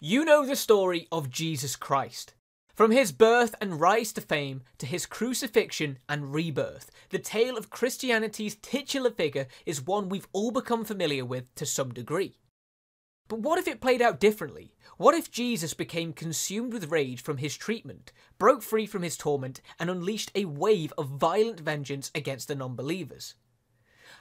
You know the story of Jesus Christ. From his birth and rise to fame to his crucifixion and rebirth, the tale of Christianity's titular figure is one we've all become familiar with to some degree. But what if it played out differently? What if Jesus became consumed with rage from his treatment, broke free from his torment, and unleashed a wave of violent vengeance against the non believers?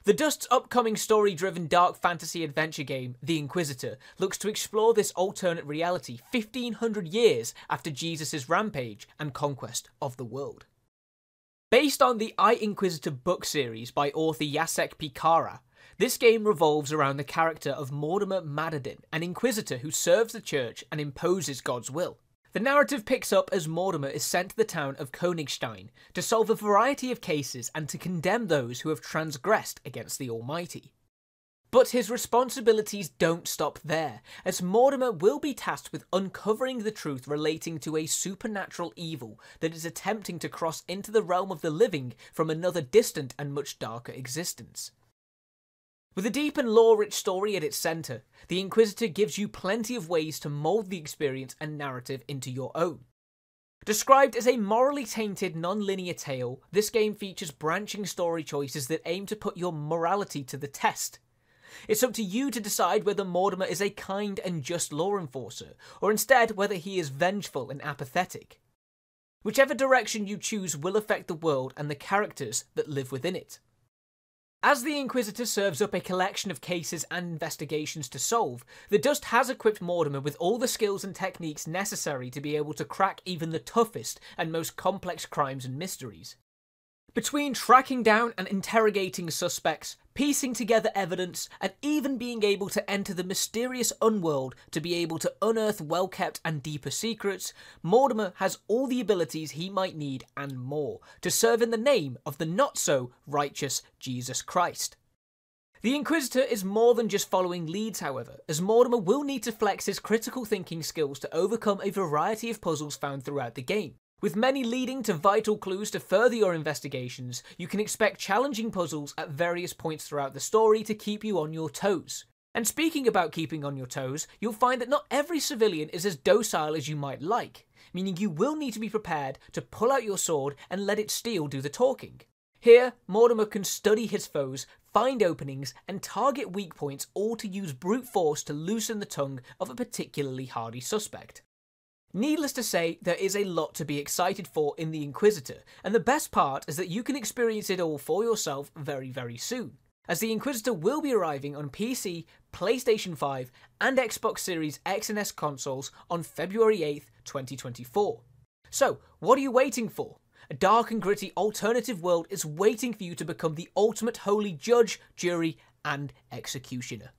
The Dust's upcoming story driven dark fantasy adventure game, The Inquisitor, looks to explore this alternate reality 1500 years after Jesus' rampage and conquest of the world. Based on the I Inquisitor book series by author Jacek Piekara, this game revolves around the character of Mortimer Madderdin, an inquisitor who serves the church and imposes God's will. The narrative picks up as Mortimer is sent to the town of Königstein to solve a variety of cases and to condemn those who have transgressed against the Almighty. But his responsibilities don't stop there, as Mortimer will be tasked with uncovering the truth relating to a supernatural evil that is attempting to cross into the realm of the living from another distant and much darker existence. With a deep and lore rich story at its centre, The Inquisitor gives you plenty of ways to mould the experience and narrative into your own. Described as a morally tainted, non linear tale, this game features branching story choices that aim to put your morality to the test. It's up to you to decide whether Mortimer is a kind and just law enforcer, or instead whether he is vengeful and apathetic. Whichever direction you choose will affect the world and the characters that live within it. As the Inquisitor serves up a collection of cases and investigations to solve, the Dust has equipped Mortimer with all the skills and techniques necessary to be able to crack even the toughest and most complex crimes and mysteries. Between tracking down and interrogating suspects, piecing together evidence, and even being able to enter the mysterious unworld to be able to unearth well kept and deeper secrets, Mortimer has all the abilities he might need and more to serve in the name of the not so righteous Jesus Christ. The Inquisitor is more than just following leads, however, as Mortimer will need to flex his critical thinking skills to overcome a variety of puzzles found throughout the game. With many leading to vital clues to further your investigations, you can expect challenging puzzles at various points throughout the story to keep you on your toes. And speaking about keeping on your toes, you'll find that not every civilian is as docile as you might like, meaning you will need to be prepared to pull out your sword and let its steel do the talking. Here, Mortimer can study his foes, find openings, and target weak points, all to use brute force to loosen the tongue of a particularly hardy suspect. Needless to say, there is a lot to be excited for in The Inquisitor, and the best part is that you can experience it all for yourself very, very soon. As The Inquisitor will be arriving on PC, PlayStation 5, and Xbox Series X and S consoles on February 8th, 2024. So, what are you waiting for? A dark and gritty alternative world is waiting for you to become the ultimate holy judge, jury, and executioner.